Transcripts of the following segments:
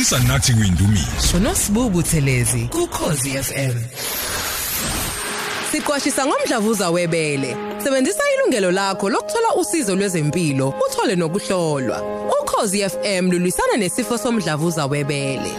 khulisa nathi kuyindumiso uNosibubu Thelezi kuKhosi FM Siqwashisa ngomdlavuza webele. Sebenzisa ilungelo lakho lokuthola usizo lwezempilo uthole nokuhlolwa. Ukhosi FM lulwisana nesifo somdlavuza webele.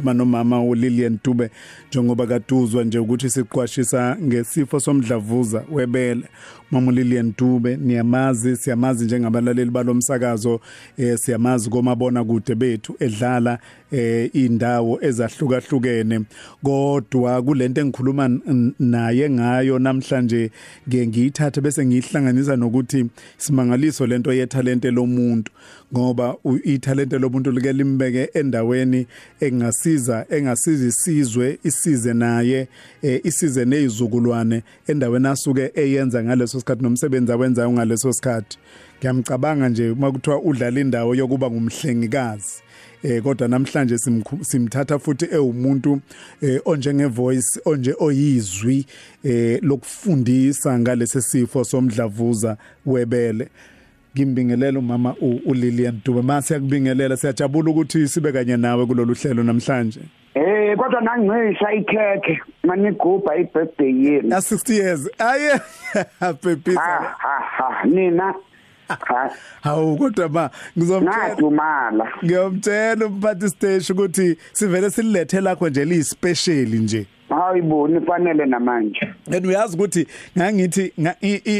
Ukukhuluma nomama uLilian Dube njengoba kaduzwa nje ukuthi siqwashisa ngesifo somdlavuza webele. Mama uLilian Dube niyamazi siyamazi njengabalaleli balomsakazo eh siyamazi komabona kude bethu edlala eh indawo ezahlukahlukene. Kodwa kulento engikhuluma naye ngayo namhlanje ngeke ngiyithathe bese ngihlanganisa nokuthi simangaliso lento yethalente lomuntu ngoba ithalente lomuntu like limbeke endaweni engasiza engasiza isizwe isize naye eh, isize nezizukulwane endaweni asuke eyenza ngaleso sikhathi nomsebenzi awenzayo ngaleso sikhathi. Ngiyamcabanga nje uma kuthiwa udlala indawo yokuba ngumhlengikazi eh kodwa namhlanje simthatha futhi ewumuntu eh onjenge voice onje oyizwi eh lokufundisa ngalesi sifo somdlavuza webele. Ngimbingelela umama uLilian Dube. Mase yakubingelela siyajabula ukuthi sibe kanye nawe kulolu hlelo namhlanje. Eh kodwa nangicisha ikhekhe manigubha ibirthday yini na 60 years. Aye pepisa ha ha ha. Nina? Ha. Hawu kodwa ma ngizomtshela ngadumala ngiyomtshela umphathi stage ukuthi sivele silethe lakho nje li special nje. Hayiboni fanele namanje. And uyazi ukuthi ngangithi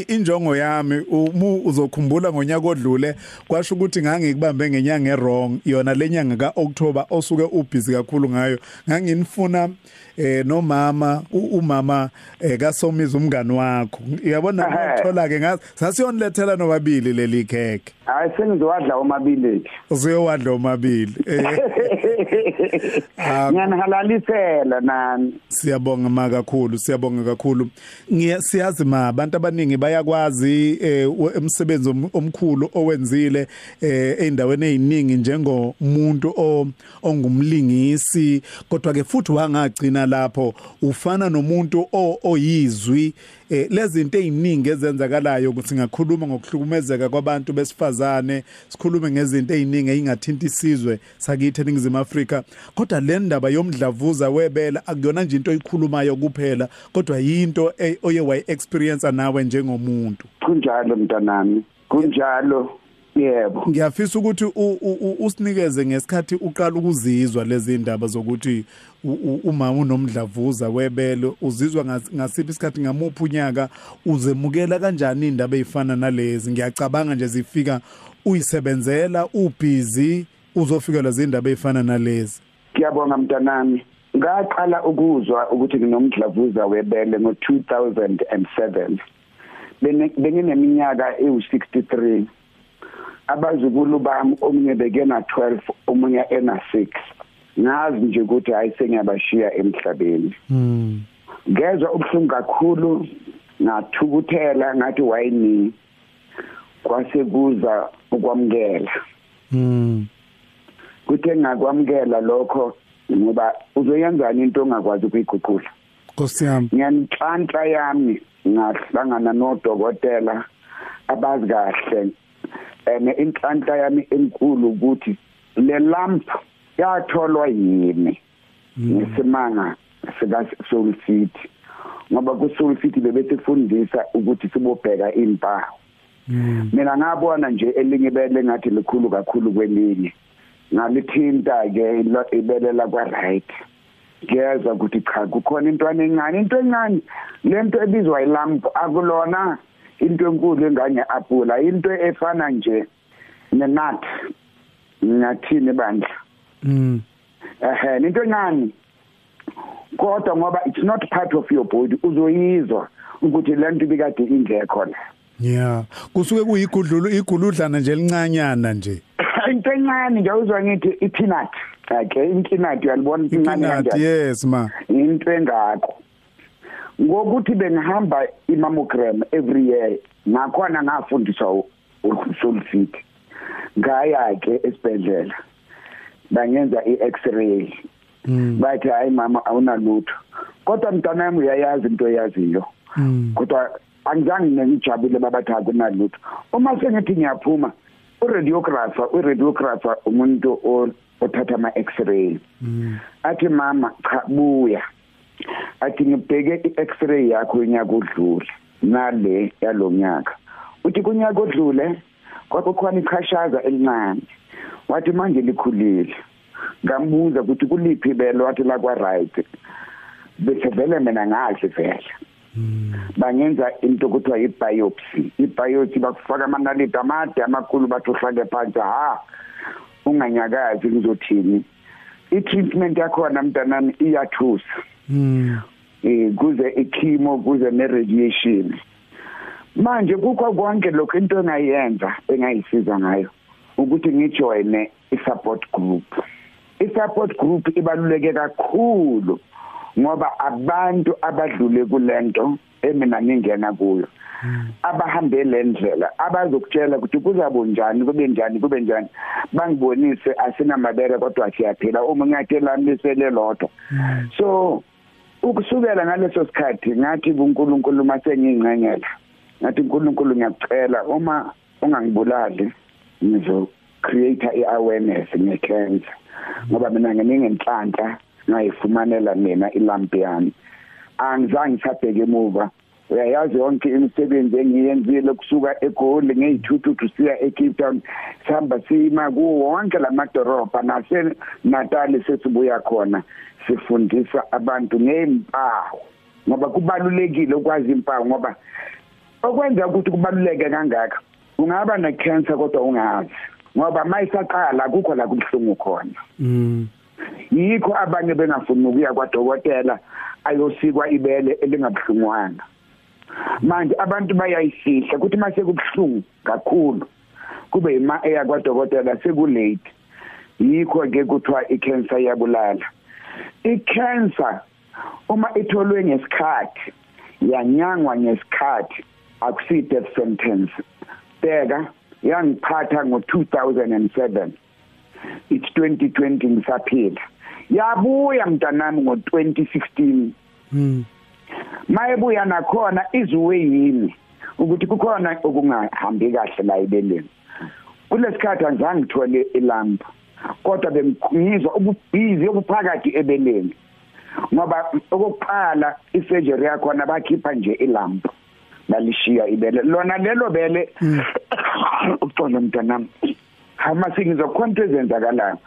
injongo yami umu uzokhumbula ngonyaka odlule kwasho ukuthi ngangikubambe ngenyanga errong yona lenyanga kaOctober osuke ubhizi kakhulu ngayo. Nganginifuna eh nomama umama eh kaSomizi umngani wakho. Uyabona ngithola ke ngazi sasiyonilethela nobabili leli kheke hayi sengizowadla omabili usiyowadla omabili. Ngiyanihalalisela nani? Siyabonga ma kakhulu siyabonga kakhulu. Ngiyasiyazi ma abantu abaningi bayakwazi emsebenzi omkhulu owenzile eindaweni eziningi njengomuntu ongumlingisi. Kodwa ke futhi wangagcina lapho ufana nomuntu oyizwi lezi zinto eziningi ezenzakalayo ukuthi singakhuluma ngokuhlukumezeka kwabantu besifazane sikhulume ngezinto eziningi ezingathinta isizwe sakithi eNingizimu Afrika. Kodwa le ndaba yomdlavuza webela akuyona nje into oyikhulumayo kuphela kodwa yinto oye wayi experience nawe njengomuntu. Kunjalo mntanami. Kunjalo. Yebo. Ngiyafisa ukuthi usinikeze ngesikhathi uqala ukuzizwa lezi ndaba zokuthi uma unomdlavuza webele uzizwa ngasiphi isikhathi ngamuphi unyaka uzemukela kanjani indaba ezifana nalezi? Ngiyacabanga nje zifika uyisebenzela ubhizi uzofikela zindaba ezifana nalezi. Ngiyabonga mntanami. Ngaqala ukuzwa ukuthi nginomdlavuza webele ngo2007 bengineminyaka ewu63 abazukulu bami omunye bekena 12 omunye ena 6 ngazi nje ukuthi hayi sengiyabashiya emhlabeni. Mm ngezwe ubhlungu kakhulu ngathukuthela ngathi wayini kwasekuza ukwamkela mm kuthe ngakwamkela lokho ngoba uzoyenzani into ongakwazi ukuyiguqula? Nkosi yami. Ngiyanhlanhla yami ngahlangana nodokotela abazi kahle ene inhlanhla yami enkulu ukuthi le lamp yatholwa yimi ngesimanga sika Soul City ngoba ku Soul City bebesifundisa ukuthi sibobheka impawu. Mina ngabona nje elinye bele ngathi likhulu kakhulu kwelinye. Ngalithinta ke ibelela kwa right. Ngiyeza ukuthi cha kukhona intwana encane into encane. Lento ebizwa ilamp akulona into enkulu enganye apula into efana nje nenut ngathini bandla? Mm. Ehe into encane. Kodwa ngoba it's not part of your body uzoyizwa ukuthi lento ibikade ingekho la yeah. Kusuke kuyigudlulu iguludlana nje elincanyana nje. into encane nje uzwa ngithi ipeanut. Okay ipeanut uyalibona incane kanjani? yes ma. Into engakho ngokuthi bengihamba imammogram every year nakhona ngafundiswa usulfit ngaya ke esibhedlela bangenza i-x-ray. Bathi hayi mama awunalutho. Kodwa mntanami uyayazi into eyaziyo kodwa angizange ngijabule babathi kunalutho. Uma sengithi ngiyaphuma uradiographer uradiographer umuntu othatha ama x-ray athi mama cha buya. Athi ngibheke i-x-ray yakho unyaka odlule nale yalonyaka uthi kunyaka odlule kwakukhona ikhashaza elincane. Wathi manje likhulile. Ngambuza ukuthi kuliphi ibele wathi la kwa right bese vele mina ngazi vele. Bangenza into kuthiwa i-biopsy i-biopsy bakufaka amanaliti amade amakhulu bathi ufake phansi ha unganyakazi kuzothini i-treatment yakhona mntanami iyathusa. Eh kuze ichemo kuze ne-radiation. Manje kukho konke lokho into engayenza engayisiza ngayo ukuthi ngijoyine i-support group. I-support group ibaluleke kakhulu ngoba abantu abadlule kulento emina ngingena kuyo. Abahambe lendlela abazokutshela ukuthi kuzabunjani kube njani kube njani. Bangibonise asinamabere kodwa siyaphila uma ngiyathela lisele lodwa so ukusukela ngaleso sikhathi ngathi kuNkulunkulu mase ngingqengela ngathi uNkulunkulu ngiyakucela uma ungangibulali ngizo create iawareness ngecancer ngoba mina nginingenhlanhla ngayifumanela mina ilampi yami. Angizange sabheke emuva. Uyayazi yonke imisebenzi engiyenzile kusuka eGoli ngeyithuthu siya eCape Town sihamba sima kuwo wonke lamadorobha nase Natal sesibuya khona sifundisa abantu ngeempawu ngoba kubalulekile ukwazi impawu ngoba okwenza ukuthi kubaluleke kangaka ungaba necancer kodwa ungazi ngoba mayisaqala akukho la kubhlungu khona. Mm. Yikho abanye bengafuni ukuya kwadokotela ayosikwa ibele elingabhlungwanga manje abantu bayayisihla ukuthi mase kubhlungu kakhulu. Kube ima eya kwadokotela sekulate. Yikho ke kuthiwa icancer iyabulala. Icancer uma itholwe ngesikhathi yanyangwa ngesikhathi akusi death sentence. Beka yangiphatha ngo2007 it's 2020 ngisaphila. Yabuya mntanami ngo2016 mm mayebuya nakhona izuwe yini? Ukuthi kukhona okungahambi kahle la ibeleni kulesikhathi angizange ngithole ilampu kodwa bengizwa ububhizi obuphakathi ebeleni. Ngoba okokuqala isurgery yakhona bakhipha nje ilampu balishiya ibele. Lona lelo bele uxolo mntanami. Hama singizokhona into ezenzakalayo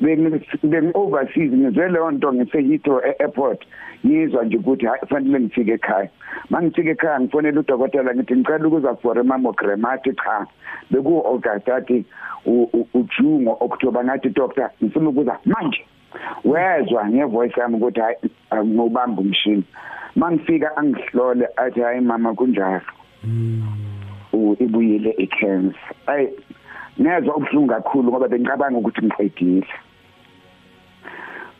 bengi overseas ngizwe leyo nto ngisehito e-airport ngizwa nje ukuthi hayi fanele ngifike ekhaya. Mangifike ekhaya ngifonela udokotela ngithi ngicela ukuza for a mammogram athi cha. Beku August athi uJune October ngathi doctor ngifuna ukuza manje. Wezwa ngevoice yami ukuthi hayi ngubamba umshini. Mangifika angihlole athi hayi mama kunjalo. Ibuyile icancer. Ay nezwa ubhlungu kakhulu ngoba bengicabanga ukuthi ngiqedile.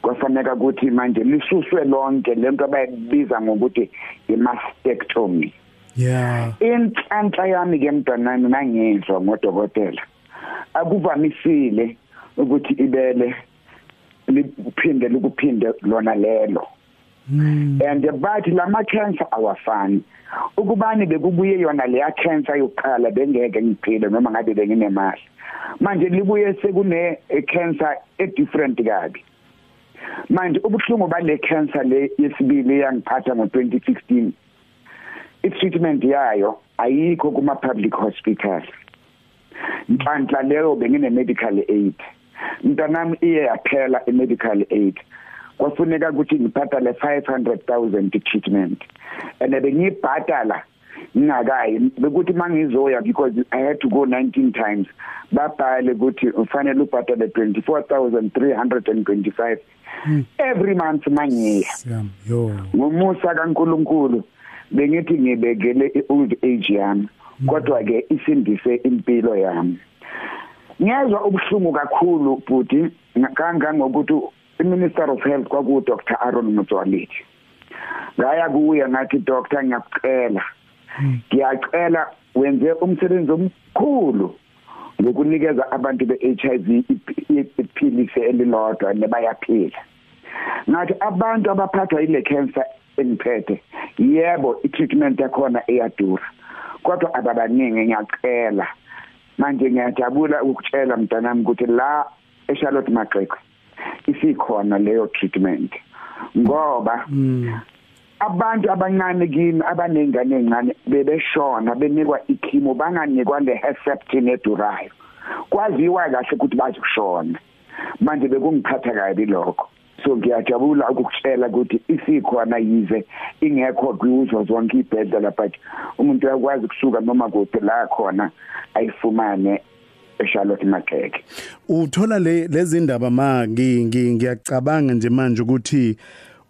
Kwafaneka ukuthi manje lisuswe lonke lento abayibiza ngokuthi i-mastectomy. Yeah. Inhlanhla yami ke mntwanami mangizwa ngodokotela akuvamisile ukuthi ibele liphinde likuphinde lona lelo. And bathi lama cancer awafani. Ukubani bekubuye yona leya cancer yokuqala bengeke ngiphile noma ngabe benginemali manje libuye sekune cancer e different kabi. Manje ubuhlungu bale cancer le yesibili yangiphatha ngo2016 i-treatment yayo ayikho kuma public hospital nhlanhla leyo bengine medical aid. Mntanami iye yaphela i-medical aid. Kwafuneka ukuthi ngibhadale 500000 treatment. And bengiyibhadala ngingakayi bekuthi mangizoya because i had to go 19 times babhale ukuthi ufanele ubhadale 24325 every month mangiya siyam yo. Ngomusa kaNkuluNkulu bengithi ngibekele i-old age yami kodwa ke isindise impilo yami. Ngiyazwa ubuhlungu kakhulu futhi kangangokuthi iminister of health kwaku Dr Aaron Motsoaledi. Ngaya kuye ngathi doctor ngiyakucela ngiyacela wenze umsebenzi omkhulu ngokunikeza abantu be-HIV iphilise elilodwa nebayaphila. Ngathi abantu abaphathwa ile cancer engiphethe yebo i-treatment yakhona iyadura kodwa ababaningi ngiyacela. Manje ngiyajabula ukutshela mntanami ukuthi la eCharlotte Maxeke isikhona leyo treatment. Ngoba abantu abancane kimi abanengane encane bebeshona benikwa ichemo banganikwa le Herceptin edurayo. Kwaziwa kahle ukuthi bazoshona. Manje bekungiphatha kabi lokho. So ngiyajabula ukukutshela ukuthi isikhona yize ingekho kuzo zonke ibhedlela but umuntu uyakwazi kusuka noma kuphi la khona ayifumane eCharlotte Maxeke uthola le lezi ndaba ma ngiyacabanga nje manje ukuthi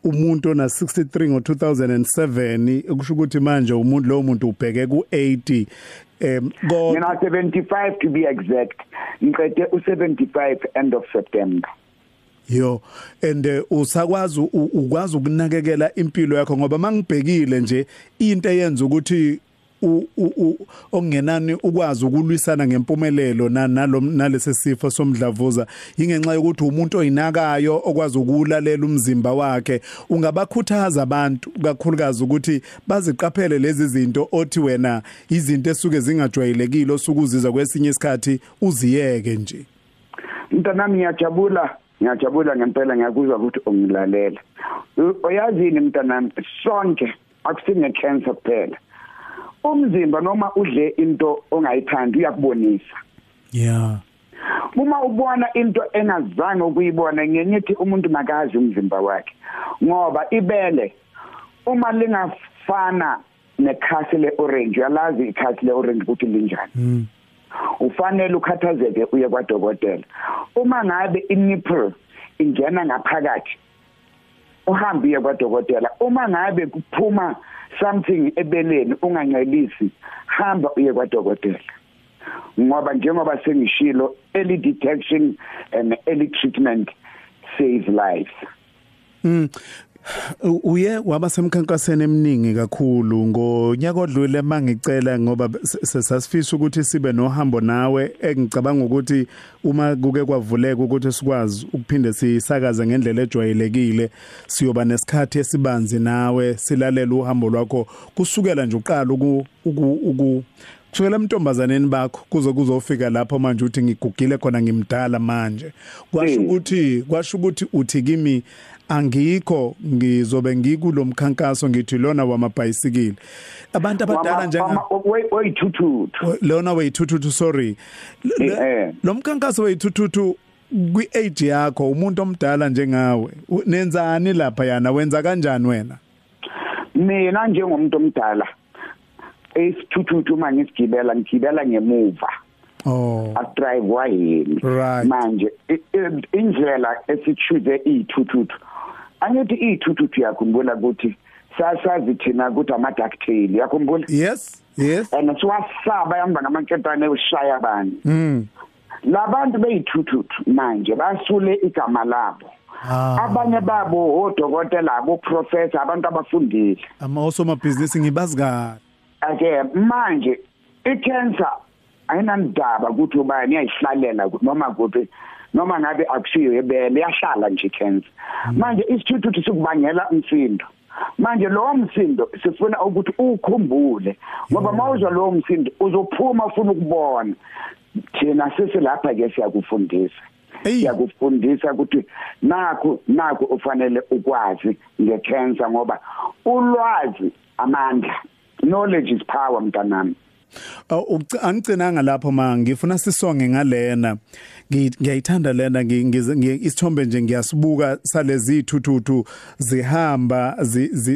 umuntu ona 63 ngo2007 kusho ukuthi manje umuntu lo muntu ubheke ku80 um mina 75 to be exact ngiqede u75 end of September. Yo and uh, usakwazi ukwazi ukunakekela impilo yakho ngoba mangibhekile nje into eyenza ukuthi ongenani ukwazi ukulwisana ngempumelelo nalo nalesi sifo somdlavuza. Ingenxa yokuthi umuntu oyinakayo okwazi ukulalela umzimba wakhe ungabakhuthaza abantu kakhulukazi ukuthi baziqaphele lezi zinto othi wena izinto esuke zingajwayelekile osukuzizwa kwesinye isikhathi uziyeke nje. Mntanami ngiyajabula ngiyajabula ngempela ngiyakuzwa ukuthi ungilalela uyazini mntanami? Sonke akusinge cancer kuphela. Umzimba noma udle into ongayithandi uyakubonisa. Yeah. Uma ubona into engazange ukuyibona ngenyethi umuntu makazi umzimba wakhe ngoba ibele uma lingafana nekhasi leorange yalazi ikhasi leorange ukuthi linjani. Mm. ufanele ukhathazeke uye kwadokotela. Uma ngabe inipple ingena ngaphakathi uhambe uye kwadokotela. Uma ngabe kuphuma something ebeleni ungancelisi hamba uye kwadokotela. Ngoba njengoba sengishilo early detection and early treatment saves lives. Mm uye waba semkhankasweni eminingi kakhulu ngonyaka odlule mangicela ngoba sasifisa ukuthi sibe nohambo nawe. Engicabanga ukuthi uma kuke kwavuleka ukuthi sikwazi ukuphinde sisakaze ngendlela ejwayelekile siyoba nesikhathi esibanzi nawe silalela uhambo lwakho kusukela nje uqala uku uku kusukela emntombazaneni bakho kuze kuzofika lapho manje uthi ngigugile khona ngimdala manje. Kwasho ukuthi kwasho ukuthi uthi kimi angikho ngizobe ngikulo mkhankaso ngithi lona wamabhayisikili. Abantu abadala njenga weyithuthuthu lona weyithuthuthu sorry. Lo mkhankaso weyithuthuthu kwi-age yakho umuntu omdala njengawe nenzani lapha yana? Wenza kanjani wena? Mina njengomuntu omdala esithuthuthu uma ngisigibela ngigibela ngemuva. Oh. Akudrive wayini right. manje indlela esichuze iyithuthuthu angithi iyithuthuthu yakhumbula ukuthi sasazi thina ukuthi ama ducktail yakhumbula yes yes. And siwasaba yamba ngamanketane ushaya abantu mm labantu beyithuthuthu manje basule igama labo. Ah. abanye babo odokotela abo professor abantu abafundile. Ama osomabhizinisi ngibazi kahle ake manje icancer ayinandaba ukuthi ubani yayihlalela noma kuphi. Noma ngabe akusiyo ebele yahlala nje cancer manje isithuthuthi sikubangela umsindo. Manje lo msindo sifuna ukuthi ukhumbule ngoba mawuzwa lo msindo uzophuma ufuna ukubona. Thina sisilapha ke siyakufundisa. Siyakufundisa ukuthi nakho nakho ufanele ukwazi ngecancer ngoba ulwazi amandla knowledge is power mntanami. Angigcinanga lapho ma ngifuna sisonge ngalena. Ngiyayithanda lena isithombe nje ngiyasibuka salezi ithuthutu zihamba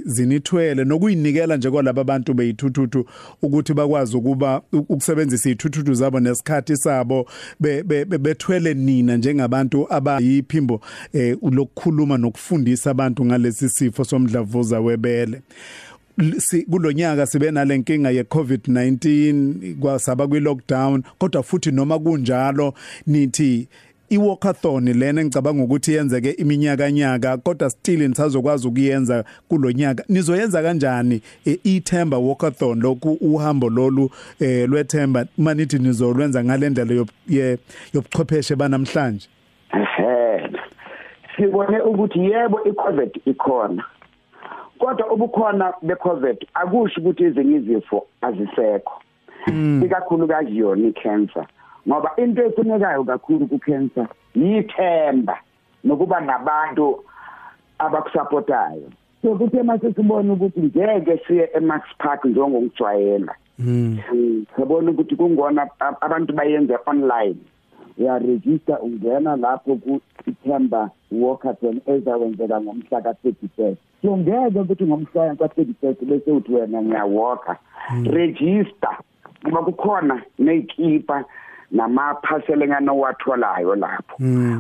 zinithwele nokuyinikela nje kwalabo abantu beyithuthutu ukuthi bakwazi ukuba ukusebenzisa ithuthutu zabo nesikhathi sabo bethwele nina njengabantu abayiphimbo eh lokukhuluma nokufundisa abantu ngalesi sifo somdlavuza webele. Kulonyaka sibe nalenkinga ye COVID-19 kwasaba kwi lockdown kodwa futhi noma kunjalo nithi iwalkathon lena engicabanga ukuthi yenzeke iminyaka nyaka kodwa still nisazokwazi ukuyenza kulonyaka. Nizoyenza kanjani ithemba walkathon lokhu uhambo lolu eh lwethemba manithi nizolwenza ngalendlela yobuchwepheshe banamhlanje? Ehe sibone ukuthi yebo icovid ikhona. Kodwa ubukhona becovid akusho ukuthi ezinye izifo azisekho. Ikakhulukazi yona icancer ngoba into efunekayo kakhulu kucancer yithemba nokuba nabantu abakusupportayo so kuthe mase sibona ukuthi ngeke siye eMax Park njengokujwayela. Mm sabona ukuthi kungona abantu bayenze online. Uyaregister ungena lapho ku September walkathon ezakwenzeka ngomhla ka-31 so ngeke ukuthi ngomhla ka-31 bese uthi wena ngiyawalka register ngoba kukhona neyikipa namaphasela enganowatholayo lapho.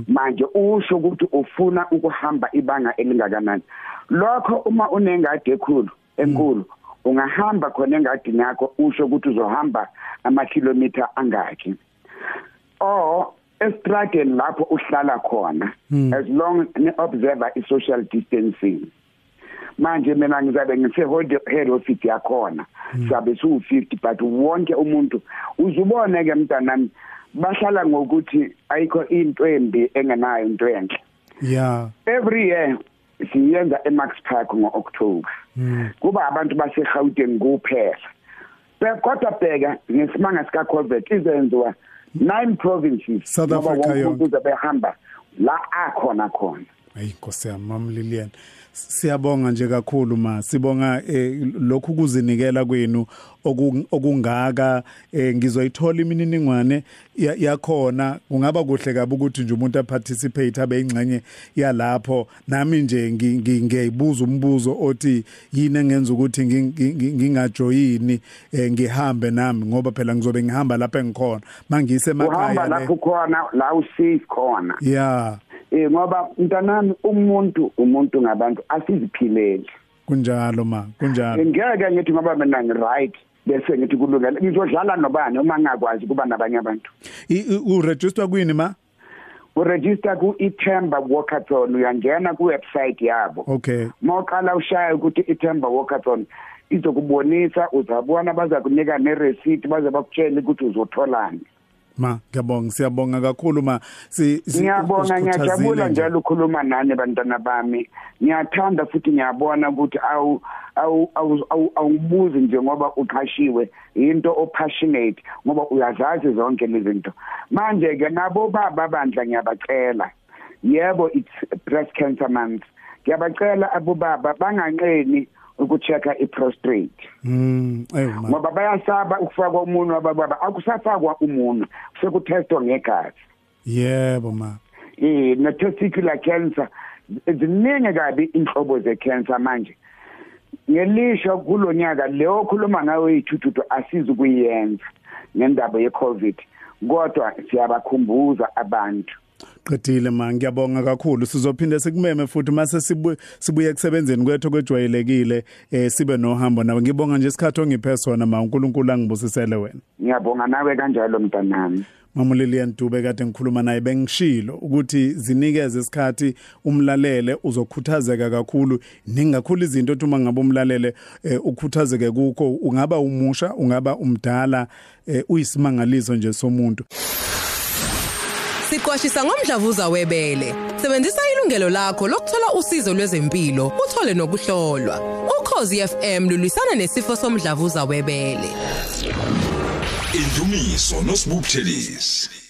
Manje usho ukuthi ufuna ukuhamba ibanga elingakanani. Lokho uma unengadi ekhulu enkulu ungahamba khona engadini yakho usho ukuthi uzohamba amakhilomitha angaki. Or estradeni lapho uhlala khona as long ne observer i social distancing. Manje mina ngizabe ngise head office yakhona sabe su 50 but wonke umuntu uzubone ke mntanami bahlala ngokuthi ayikho into embi engenayo into enhle. Yeah every year siyenza eMax Park ngoOctober. Kuba abantu baseGauteng kuphela. Kodwa bheka ngesimanga sika COVID izenziwa nine provinces South Africa yonke. ukuze behamba la akhona khona. Hayi Nkosi yami Mam Lilian siyabonga nje kakhulu ma sibonga eh, lokhu kuzinikela kwenu okungaka eh, ngizoyithola imininingwane yakhona. Kungaba kuhle kabi ukuthi nje umuntu aparticipate abe ingxenye yalapho. Nami nje ngiyibuza umbuzo othi yini engenza ukuthi ngingajoyini eh, ngihambe nami? Ngoba phela ngizobe ngihamba lapha engikhona. Mangise emakhaya uhamba lapho khona la usafe khona. Yeah eh ngoba mntanami umuntu umuntu ngabantu asiziphilele. Kunjalo ma kunjalo. Ngeke ngithi ngoba mina ngi right bese ngithi kulungile ngizodlala nobani uma ngakwazi kuba nabanye abantu? U register kwini ma? Uregister ku iThemba Walkathon uyangena ku website yabo. Okay. Mawuqala ushaya ukuthi iThemba Walkathon izokubonisa uzabona baza kunika ne receipt baze bakutshela ukuthi uzotholani. Ma ngiyabonga siyabonga kakhulu ma. Si ngiyabonga ngiyajabula njalo ukukhuluma nani bantwana bami. Ngiyathanda futhi ngiyabona ukuthi awu awubuzi nje ngoba uqhashiwe. Into opassionate ngoba uyazazi zonke lezi zinto. Manje ke nabo baba bandla ngiyabacela. Yebo it's breast cancer month. Ngiyabacela abobaba banganqeni ukuchecka iprostrate. Mm ngoba bayasaba ukufaka umunwe wababa akusafakwa umunwe sekutestwa ngegazi. Yebo ma eh na testicular cancer ziningi kabi inhlobo ze cancer manje. Ngelisho kulonyaka leyo khuluma ngayo ithuthutu asizi kuyenza ngendaba ye covid kodwa siyabakhumbuza abantu. Qedile ma. Ngiyabonga kakhulu. Sizophinde sikumeme futhi mase sibuye kusebenzeni kwethu kwejwayelekile eh sibe nohambo nawe. Ngibonga nje isikhathi ongiphe sona ma. uNkulunkulu angibusisele wena. Ngiyabonga. Nawe kanjalo mntanami. Mama Lilian Dube kade ngikhuluma naye bengishilo ukuthi zinikeze isikhathi umlalele uzokhuthazeka kakhulu. Ningakhulu izinto uma ngabe umlalele eh, ukhuthazeke kukho. Ungaba umusha ungaba umdala eh, uyisimangaliso nje somuntu. Siqwashisa ngomdlavuza webele. Sebenzisa ilungelo lakho lokuthola usizo lwezempilo, uthole nokuhlolwa. Ukhozi FM lulwisana nesifo somdlavuza webele. Indumiso nosibubuthelisi.